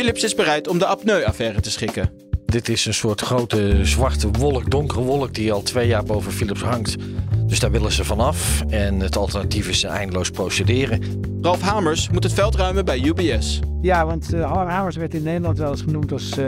Philips is bereid om de apneu-affaire te schikken. Dit is een soort grote zwarte wolk, donkere wolk die al twee jaar boven Philips hangt. Dus daar willen ze vanaf. En het alternatief is eindeloos procederen. Ralf Hamers moet het veld ruimen bij UBS. Ja, want uh, Hamers werd in Nederland wel eens genoemd als uh,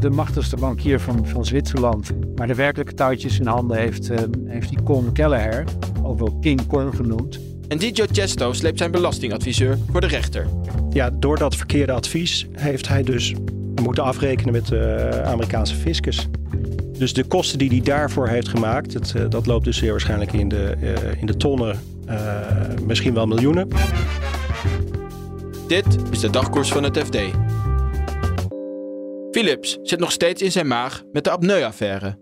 de machtigste bankier van, van Zwitserland. Maar de werkelijke touwtjes in handen heeft, uh, heeft die Con Kelleher, ook wel King Kong genoemd. En DJ Chesto sleept zijn belastingadviseur voor de rechter. Ja, door dat verkeerde advies heeft hij dus moeten afrekenen met de Amerikaanse fiscus. Dus de kosten die hij daarvoor heeft gemaakt, het, dat loopt dus zeer waarschijnlijk in de, uh, in de tonnen, uh, misschien wel miljoenen. Dit is de dagkoers van het FD. Philips zit nog steeds in zijn maag met de apneu-affaire.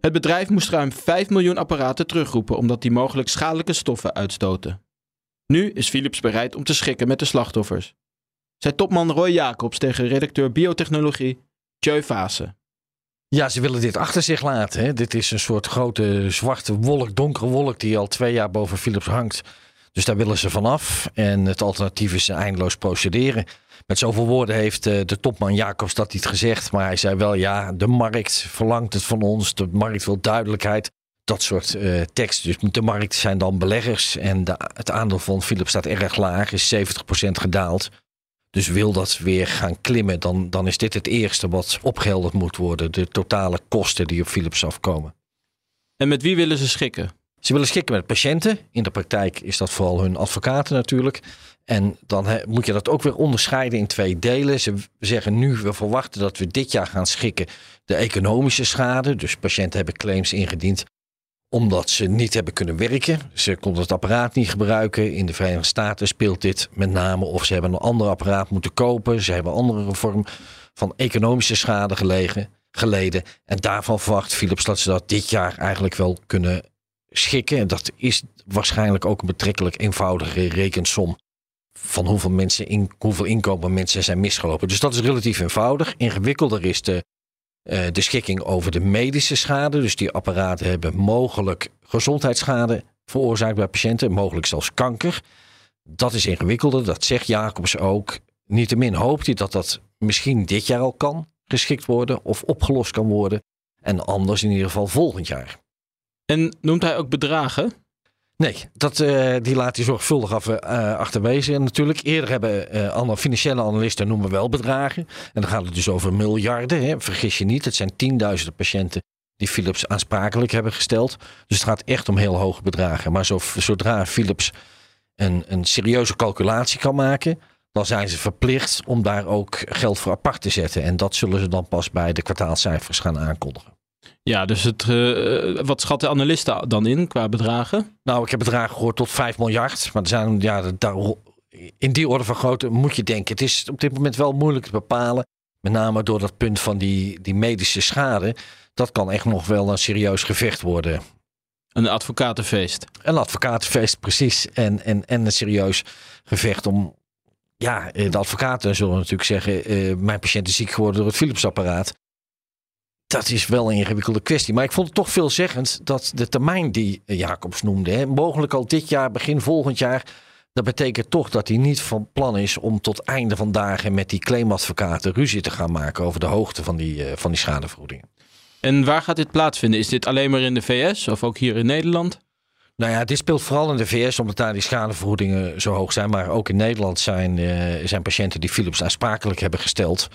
Het bedrijf moest ruim 5 miljoen apparaten terugroepen omdat die mogelijk schadelijke stoffen uitstoten. Nu is Philips bereid om te schikken met de slachtoffers. Zij topman Roy Jacobs tegen redacteur biotechnologie Tjeu Vase. Ja, ze willen dit achter zich laten. Hè. Dit is een soort grote zwarte wolk, donkere wolk die al twee jaar boven Philips hangt. Dus daar willen ze vanaf. En het alternatief is eindeloos procederen. Met zoveel woorden heeft de topman Jacobs dat niet gezegd. Maar hij zei wel, ja, de markt verlangt het van ons. De markt wil duidelijkheid. Dat soort uh, tekst. Dus de markt zijn dan beleggers. En de, het aandeel van Philips staat erg laag, is 70% gedaald. Dus wil dat weer gaan klimmen, dan, dan is dit het eerste wat opgehelderd moet worden. De totale kosten die op Philips afkomen. En met wie willen ze schikken? Ze willen schikken met patiënten. In de praktijk is dat vooral hun advocaten natuurlijk. En dan moet je dat ook weer onderscheiden in twee delen. Ze zeggen nu, we verwachten dat we dit jaar gaan schikken de economische schade. Dus patiënten hebben claims ingediend omdat ze niet hebben kunnen werken. Ze konden het apparaat niet gebruiken. In de Verenigde Staten speelt dit met name of ze hebben een ander apparaat moeten kopen. Ze hebben andere vorm van economische schade geleden. En daarvan verwacht Philips dat ze dat dit jaar eigenlijk wel kunnen schikken. En dat is waarschijnlijk ook een betrekkelijk eenvoudige rekensom. Van hoeveel, mensen hoeveel inkomen mensen zijn misgelopen. Dus dat is relatief eenvoudig. Ingewikkelder is de uh, de schikking over de medische schade. Dus die apparaten hebben mogelijk gezondheidsschade veroorzaakt bij patiënten, mogelijk zelfs kanker. Dat is ingewikkelder, dat zegt Jacobs ook. Niettemin hoopt hij dat dat misschien dit jaar al kan geschikt worden of opgelost kan worden. En anders in ieder geval volgend jaar. En noemt hij ook bedragen? Nee, dat, uh, die laat hij zorgvuldig af, uh, achterwege. En natuurlijk, eerder hebben uh, financiële analisten noemen wel bedragen. En dan gaat het dus over miljarden. Hè. Vergis je niet, het zijn tienduizenden patiënten die Philips aansprakelijk hebben gesteld. Dus het gaat echt om heel hoge bedragen. Maar zo, zodra Philips een, een serieuze calculatie kan maken, dan zijn ze verplicht om daar ook geld voor apart te zetten. En dat zullen ze dan pas bij de kwartaalcijfers gaan aankondigen. Ja, dus het, uh, wat schat de analisten dan in qua bedragen? Nou, ik heb bedragen gehoord tot 5 miljard. Maar er zijn, ja, daar, in die orde van grootte moet je denken. Het is op dit moment wel moeilijk te bepalen. Met name door dat punt van die, die medische schade. Dat kan echt nog wel een serieus gevecht worden. Een advocatenfeest. Een advocatenfeest, precies. En, en, en een serieus gevecht om. Ja, de advocaten zullen natuurlijk zeggen: uh, mijn patiënt is ziek geworden door het Philips-apparaat dat is wel een ingewikkelde kwestie. Maar ik vond het toch veelzeggend dat de termijn die Jacobs noemde, hè, mogelijk al dit jaar, begin volgend jaar. Dat betekent toch dat hij niet van plan is om tot einde van dagen met die claimadvocaten ruzie te gaan maken over de hoogte van die, uh, van die schadevergoedingen. En waar gaat dit plaatsvinden? Is dit alleen maar in de VS of ook hier in Nederland? Nou ja, dit speelt vooral in de VS omdat daar die schadevergoedingen zo hoog zijn. Maar ook in Nederland zijn, uh, zijn patiënten die Philips aansprakelijk hebben gesteld.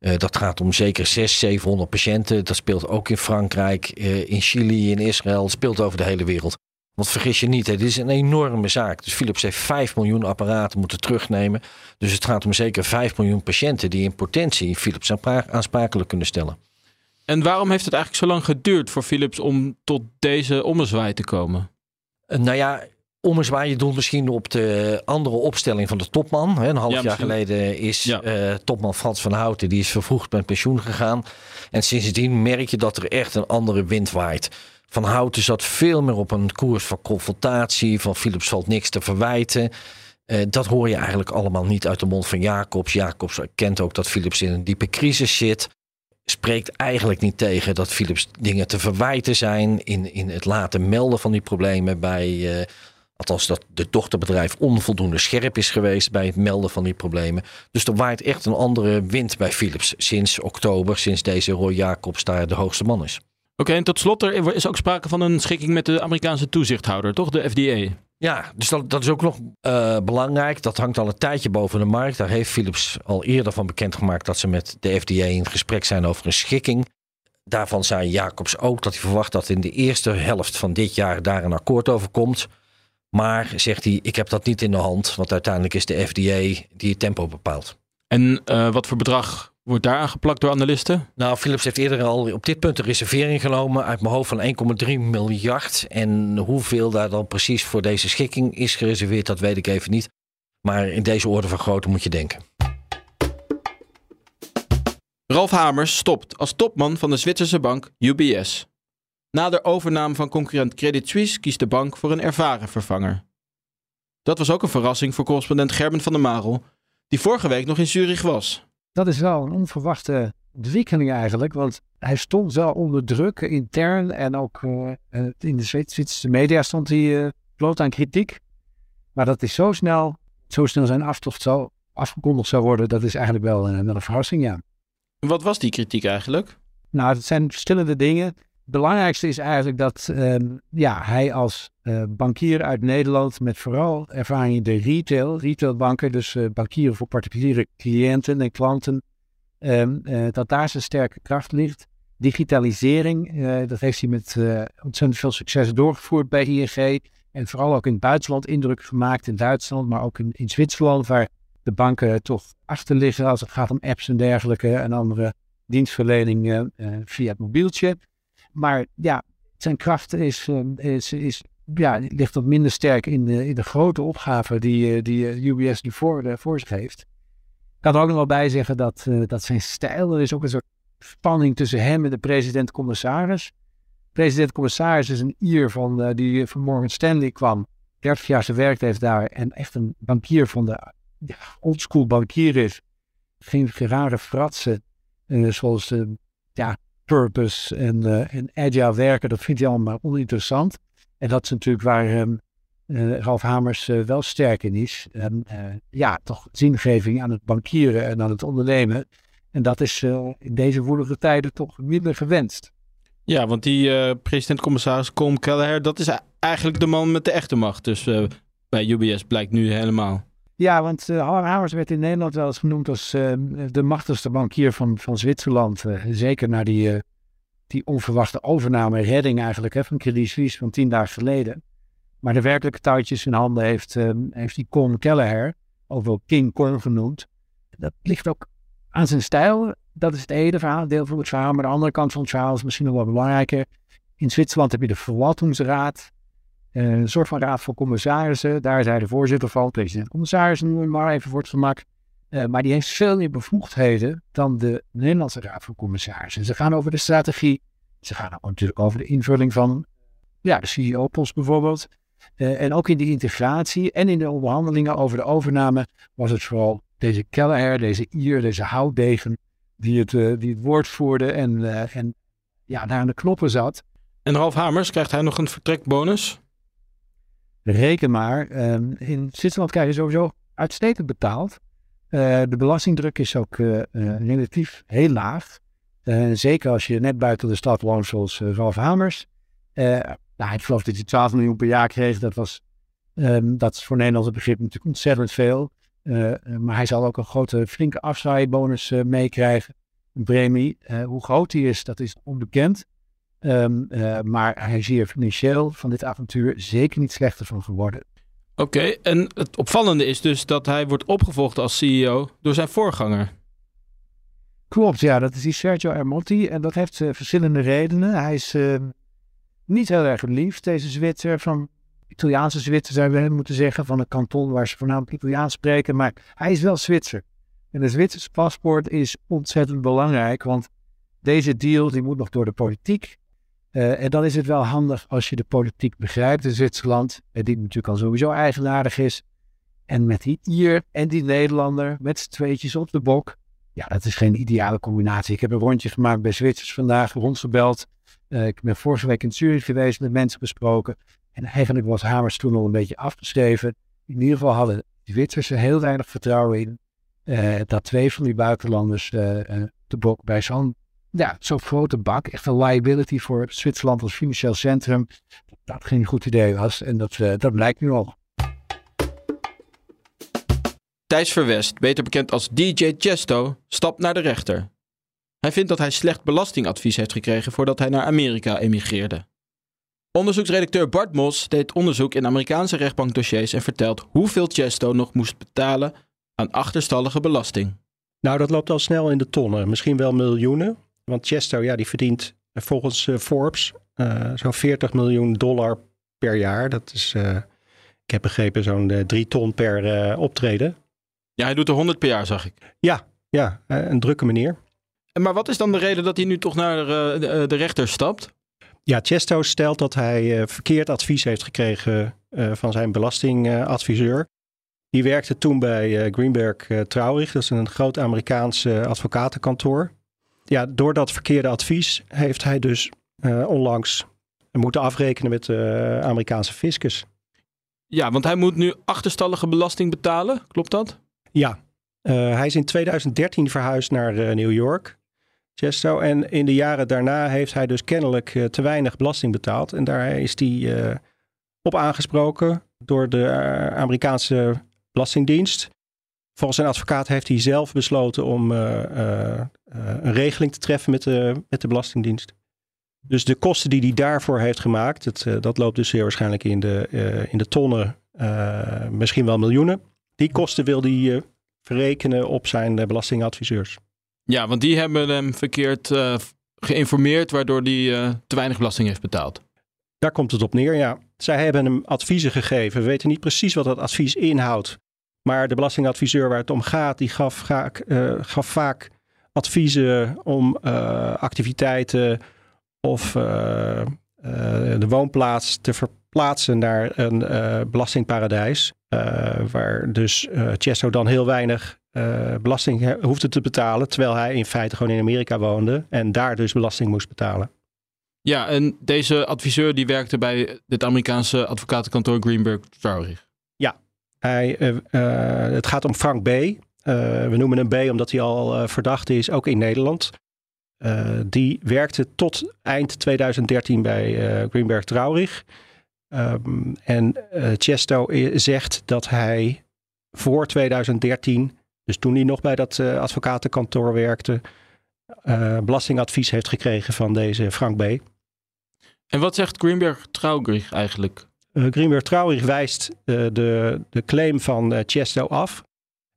Uh, dat gaat om zeker 600, 700 patiënten. Dat speelt ook in Frankrijk, uh, in Chili, in Israël. Het speelt over de hele wereld. Want vergis je niet, dit is een enorme zaak. Dus Philips heeft 5 miljoen apparaten moeten terugnemen. Dus het gaat om zeker 5 miljoen patiënten die in potentie Philips aansprakelijk kunnen stellen. En waarom heeft het eigenlijk zo lang geduurd voor Philips om tot deze ommezwaai te komen? Uh, nou ja, ommezwaai. Je doet misschien op de andere opstelling van de topman. Een half Ja, jaar geleden is Ja. eh, topman Frans van Houten... die is vervroegd met pensioen gegaan. En sindsdien merk je dat er echt een andere wind waait. Van Houten zat veel meer op een koers van confrontatie. Van Philips valt niks te verwijten. Eh, dat hoor je eigenlijk allemaal niet uit de mond van Jacobs. Jacobs kent ook dat Philips in een diepe crisis zit. Spreekt eigenlijk niet tegen dat Philips dingen te verwijten zijn. In, in het laten melden van die problemen bij. eh, althans, dat de dochterbedrijf onvoldoende scherp is geweest bij het melden van die problemen. Dus er waait echt een andere wind bij Philips sinds oktober, sinds deze Roy Jacobs daar de hoogste man is. Oké, en tot slot, er is ook sprake van een schikking met de Amerikaanse toezichthouder, toch? De FDA. Ja, dus dat, dat is ook nog eh, belangrijk. Dat hangt al een tijdje boven de markt. Daar heeft Philips al eerder van bekendgemaakt dat ze met de FDA in gesprek zijn over een schikking. Daarvan zei Jacobs ook dat hij verwacht dat in de eerste helft van dit jaar daar een akkoord over komt. Maar zegt hij, ik heb dat niet in de hand, want uiteindelijk is de FDA die het tempo bepaalt. En eh, wat voor bedrag wordt daar aangeplakt door analisten? Nou, Philips heeft eerder al op dit punt een reservering genomen uit mijn hoofd van 1,3 miljard. En hoeveel daar dan precies voor deze schikking is gereserveerd, dat weet ik even niet. Maar in deze orde van grootte moet je denken. Ralf Hamers stopt als topman van de Zwitserse bank UBS. Na de overname van concurrent Credit Suisse kiest de bank voor een ervaren vervanger. Dat was ook een verrassing voor correspondent Gerben van der Marel, die vorige week nog in Zurich was. Dat is wel een onverwachte ontwikkeling eigenlijk, want hij stond wel onder druk intern en ook eh, eh, in de Zwitserse media stond hij eh, bloot aan kritiek. Maar dat is zo snel, zo snel zijn aftocht zou afgekondigd zou worden, dat is eigenlijk wel, eh, wel een verrassing, ja. Wat was die kritiek eigenlijk? Nou, het zijn verschillende dingen. Belangrijkste is eigenlijk dat ehm, ja, hij als eh, bankier uit Nederland met vooral ervaring in de retail, retailbanken, dus eh, bankieren voor particuliere cliënten en klanten, ehm, eh, dat daar zijn sterke kracht ligt. Digitalisering, dat heeft hij met ontzettend veel succes doorgevoerd bij ING en vooral ook in het buitenland indruk gemaakt, in Duitsland, maar ook in, Zwitserland, waar de banken toch achter liggen als het gaat om apps en dergelijke en andere dienstverlening via het mobieltje. Maar ja, zijn kracht is, eh, is, is, ja, ligt wat minder sterk in de, in de grote opgave die, eh, die eh, UBS nu voor, eh, voor zich heeft. Ik kan er ook nog wel bij zeggen dat, dat zijn stijl, er is ook een soort spanning tussen hem en de president-commissaris. President-commissaris is een Ier van, die van Morgan Stanley kwam, 30 jaar gewerkt heeft daar en echt een bankier van de ja, oldschool bankier is. Geen rare fratsen, zoals ja, purpose en, eh, en agile werken, dat vindt hij allemaal oninteressant. En dat is natuurlijk waar ehm, eh, Ralf Hamers eh, wel sterk in is. En, eh, ja, toch zingeving aan het bankieren en aan het ondernemen. En dat is in deze woelige tijden toch minder gewenst. Ja, want die president-commissaris Colm Kelleher, dat is eigenlijk de man met de echte macht. Dus bij UBS blijkt nu helemaal. Ja, want uh, werd in Nederland wel eens genoemd als uh, de machtigste bankier van, van Zwitserland. Uh, zeker na die, uh, die onverwachte overname, redding eigenlijk hè, van Credit Suisse van tien dagen geleden. Maar de werkelijke touwtjes in handen heeft, uh, heeft die Con Kelleher, ook wel King Con genoemd. Dat ligt ook aan zijn stijl. Dat is het ene verhaal, deel van het verhaal. Maar de andere kant van het verhaal is misschien nog wel belangrijker. In Zwitserland heb je de Verwaltingsraad. Een soort van raad van commissarissen. Daar is hij de voorzitter van, president-commissaris, noemen we maar even voor het gemak. Uh, maar die heeft veel meer bevoegdheden dan de Nederlandse raad van commissarissen. Ze gaan over de strategie. Ze gaan natuurlijk over de invulling van ja, de CEO-post bijvoorbeeld. Uh, en ook in de integratie en in de onderhandelingen over de overname was het vooral deze Kelleher, deze Ier, deze houtdegen die het, die het woord voerde en, en ja, daar aan de knoppen zat. En Ralf Hamers, krijgt hij nog een vertrekbonus? Reken maar, um, in Zwitserland krijg je sowieso uitstekend betaald. Uh, de belastingdruk is ook uh, uh, relatief heel laag. zeker als je net buiten de stad woont zoals Ralf Hamers. nou, ik geloof dat hij 12 miljoen per jaar kreeg. Dat, was, um, dat is voor Nederlandse begrip natuurlijk ontzettend veel. maar hij zal ook een grote flinke afzwaaienbonus meekrijgen. Een premie. hoe groot die is, dat is onbekend. Um, uh, maar hij is hier financieel van dit avontuur zeker niet slechter van geworden. Oké, okay, en het opvallende is dus dat hij wordt opgevolgd als CEO door zijn voorganger. Klopt, ja, dat is die Sergio Ermotti. En dat heeft uh, verschillende redenen. Hij is uh, niet heel erg lief, deze Zwitser van Italiaanse Zwitser zou je moeten zeggen, van een kanton waar ze voornamelijk Italiaans spreken. Maar hij is wel Zwitser. En een Zwitserse paspoort is ontzettend belangrijk, want deze deal die moet nog door de politiek. Uh, en dan is het wel handig als je de politiek begrijpt in Zwitserland, die natuurlijk al sowieso eigenaardig is. En met die Ier en die Nederlander met z'n tweetjes op de bok. Ja, dat is geen ideale combinatie. Ik heb een rondje gemaakt bij Zwitsers vandaag, rondgebeld. Uh, ik ben vorige week in Zurich geweest, met mensen besproken. En eigenlijk was Hamers toen al een beetje afgeschreven. In ieder geval hadden de Zwitsers er heel weinig vertrouwen in. Uh, dat twee van die buitenlanders de bok bij zo'n ja, zo'n grote bak, echt een liability voor Zwitserland als financieel centrum, dat, geen goed idee was. En dat, dat blijkt nu al. Thijs Verwest, beter bekend als DJ Chesto, stapt naar de rechter. Hij vindt dat hij slecht belastingadvies heeft gekregen voordat hij naar Amerika emigreerde. Onderzoeksredacteur Bart Mos deed onderzoek in Amerikaanse rechtbankdossiers en vertelt hoeveel Chesto nog moest betalen aan achterstallige belasting. Nou, dat loopt al snel in de tonnen, misschien wel miljoenen. Want Chesto, ja, die verdient volgens uh, Forbes uh, zo'n 40 miljoen dollar per jaar. Dat is, ik heb begrepen, zo'n 3 ton per optreden. Ja, hij doet er 100 per jaar, zag ik. Ja, ja een drukke meneer. Maar wat is dan de reden dat hij nu toch naar de, de rechter stapt? Ja, Chesto stelt dat hij verkeerd advies heeft gekregen van zijn belastingadviseur. Die werkte toen bij Greenberg Traurig, dat is een groot Amerikaans advocatenkantoor. Ja, door dat verkeerde advies heeft hij dus onlangs moeten afrekenen met de Amerikaanse fiscus. Ja, want hij moet nu achterstallige belasting betalen, klopt dat? Ja, uh, hij is in 2013 verhuisd naar New York, Chesto. En in de jaren daarna heeft hij dus kennelijk uh, te weinig belasting betaald. En daar is hij op aangesproken door de Amerikaanse Belastingdienst. Volgens zijn advocaat heeft hij zelf besloten om een regeling te treffen met de, met de Belastingdienst. Dus de kosten die hij daarvoor heeft gemaakt, het, dat loopt dus zeer waarschijnlijk in de, in de tonnen, misschien wel miljoenen. Die kosten wil hij verrekenen op zijn belastingadviseurs. Ja, want die hebben hem verkeerd uh, geïnformeerd, waardoor hij uh, te weinig belasting heeft betaald. Daar komt het op neer, ja. Zij hebben hem adviezen gegeven. We weten niet precies wat dat advies inhoudt. Maar de belastingadviseur waar het om gaat, die gaf, vaak, gaf vaak adviezen om activiteiten of de woonplaats te verplaatsen naar een belastingparadijs. Waar dus Chesto dan heel weinig belasting hoefde te betalen. Terwijl hij in feite gewoon in Amerika woonde. En daar dus belasting moest betalen. Ja, en deze adviseur die werkte bij dit Amerikaanse advocatenkantoor Greenberg Traurig. Hij, het gaat om Frank B. we noemen hem B omdat hij al verdacht is, ook in Nederland. die werkte tot eind 2013 bij Greenberg Traurig. Um, en Chesto zegt dat hij voor 2013, dus toen hij nog bij dat advocatenkantoor werkte, belastingadvies heeft gekregen van deze Frank B. En wat zegt Greenberg Traurig eigenlijk? Greenberg Traurig wijst de, de claim van Chesto af.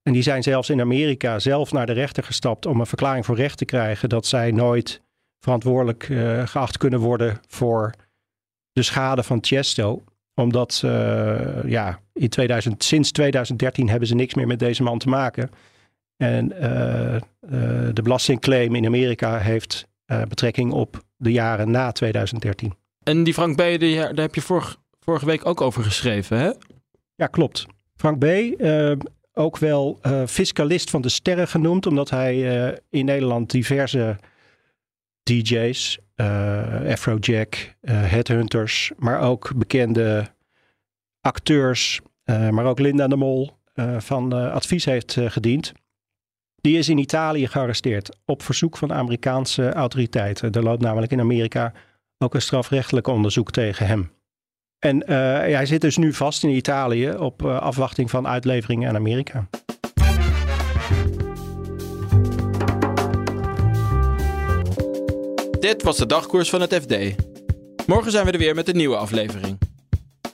En die zijn zelfs in Amerika zelf naar de rechter gestapt om een verklaring voor recht te krijgen dat zij nooit verantwoordelijk geacht kunnen worden voor de schade van Chesto. Omdat ja, in 2000, sinds 2013 hebben ze niks meer met deze man te maken. En de belastingclaim in Amerika heeft betrekking op de jaren na 2013. En die Frank B., daar heb je vorige, vorige week ook over geschreven, hè? Ja, klopt. Frank B., ook wel fiscalist van de sterren genoemd, omdat hij in Nederland diverse DJ's Afrojack, Headhunters, maar ook bekende acteurs, maar ook Linda de Mol van advies heeft gediend. Die is in Italië gearresteerd op verzoek van Amerikaanse autoriteiten. Er loopt namelijk in Amerika ook een strafrechtelijk onderzoek tegen hem. En hij zit dus nu vast in Italië op afwachting van uitlevering aan Amerika. Dit was de dagkoers van het FD. Morgen zijn we er weer met een nieuwe aflevering.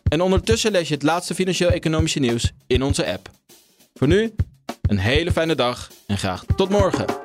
En ondertussen lees je het laatste financieel-economische nieuws in onze app. Voor nu, een hele fijne dag en graag tot morgen.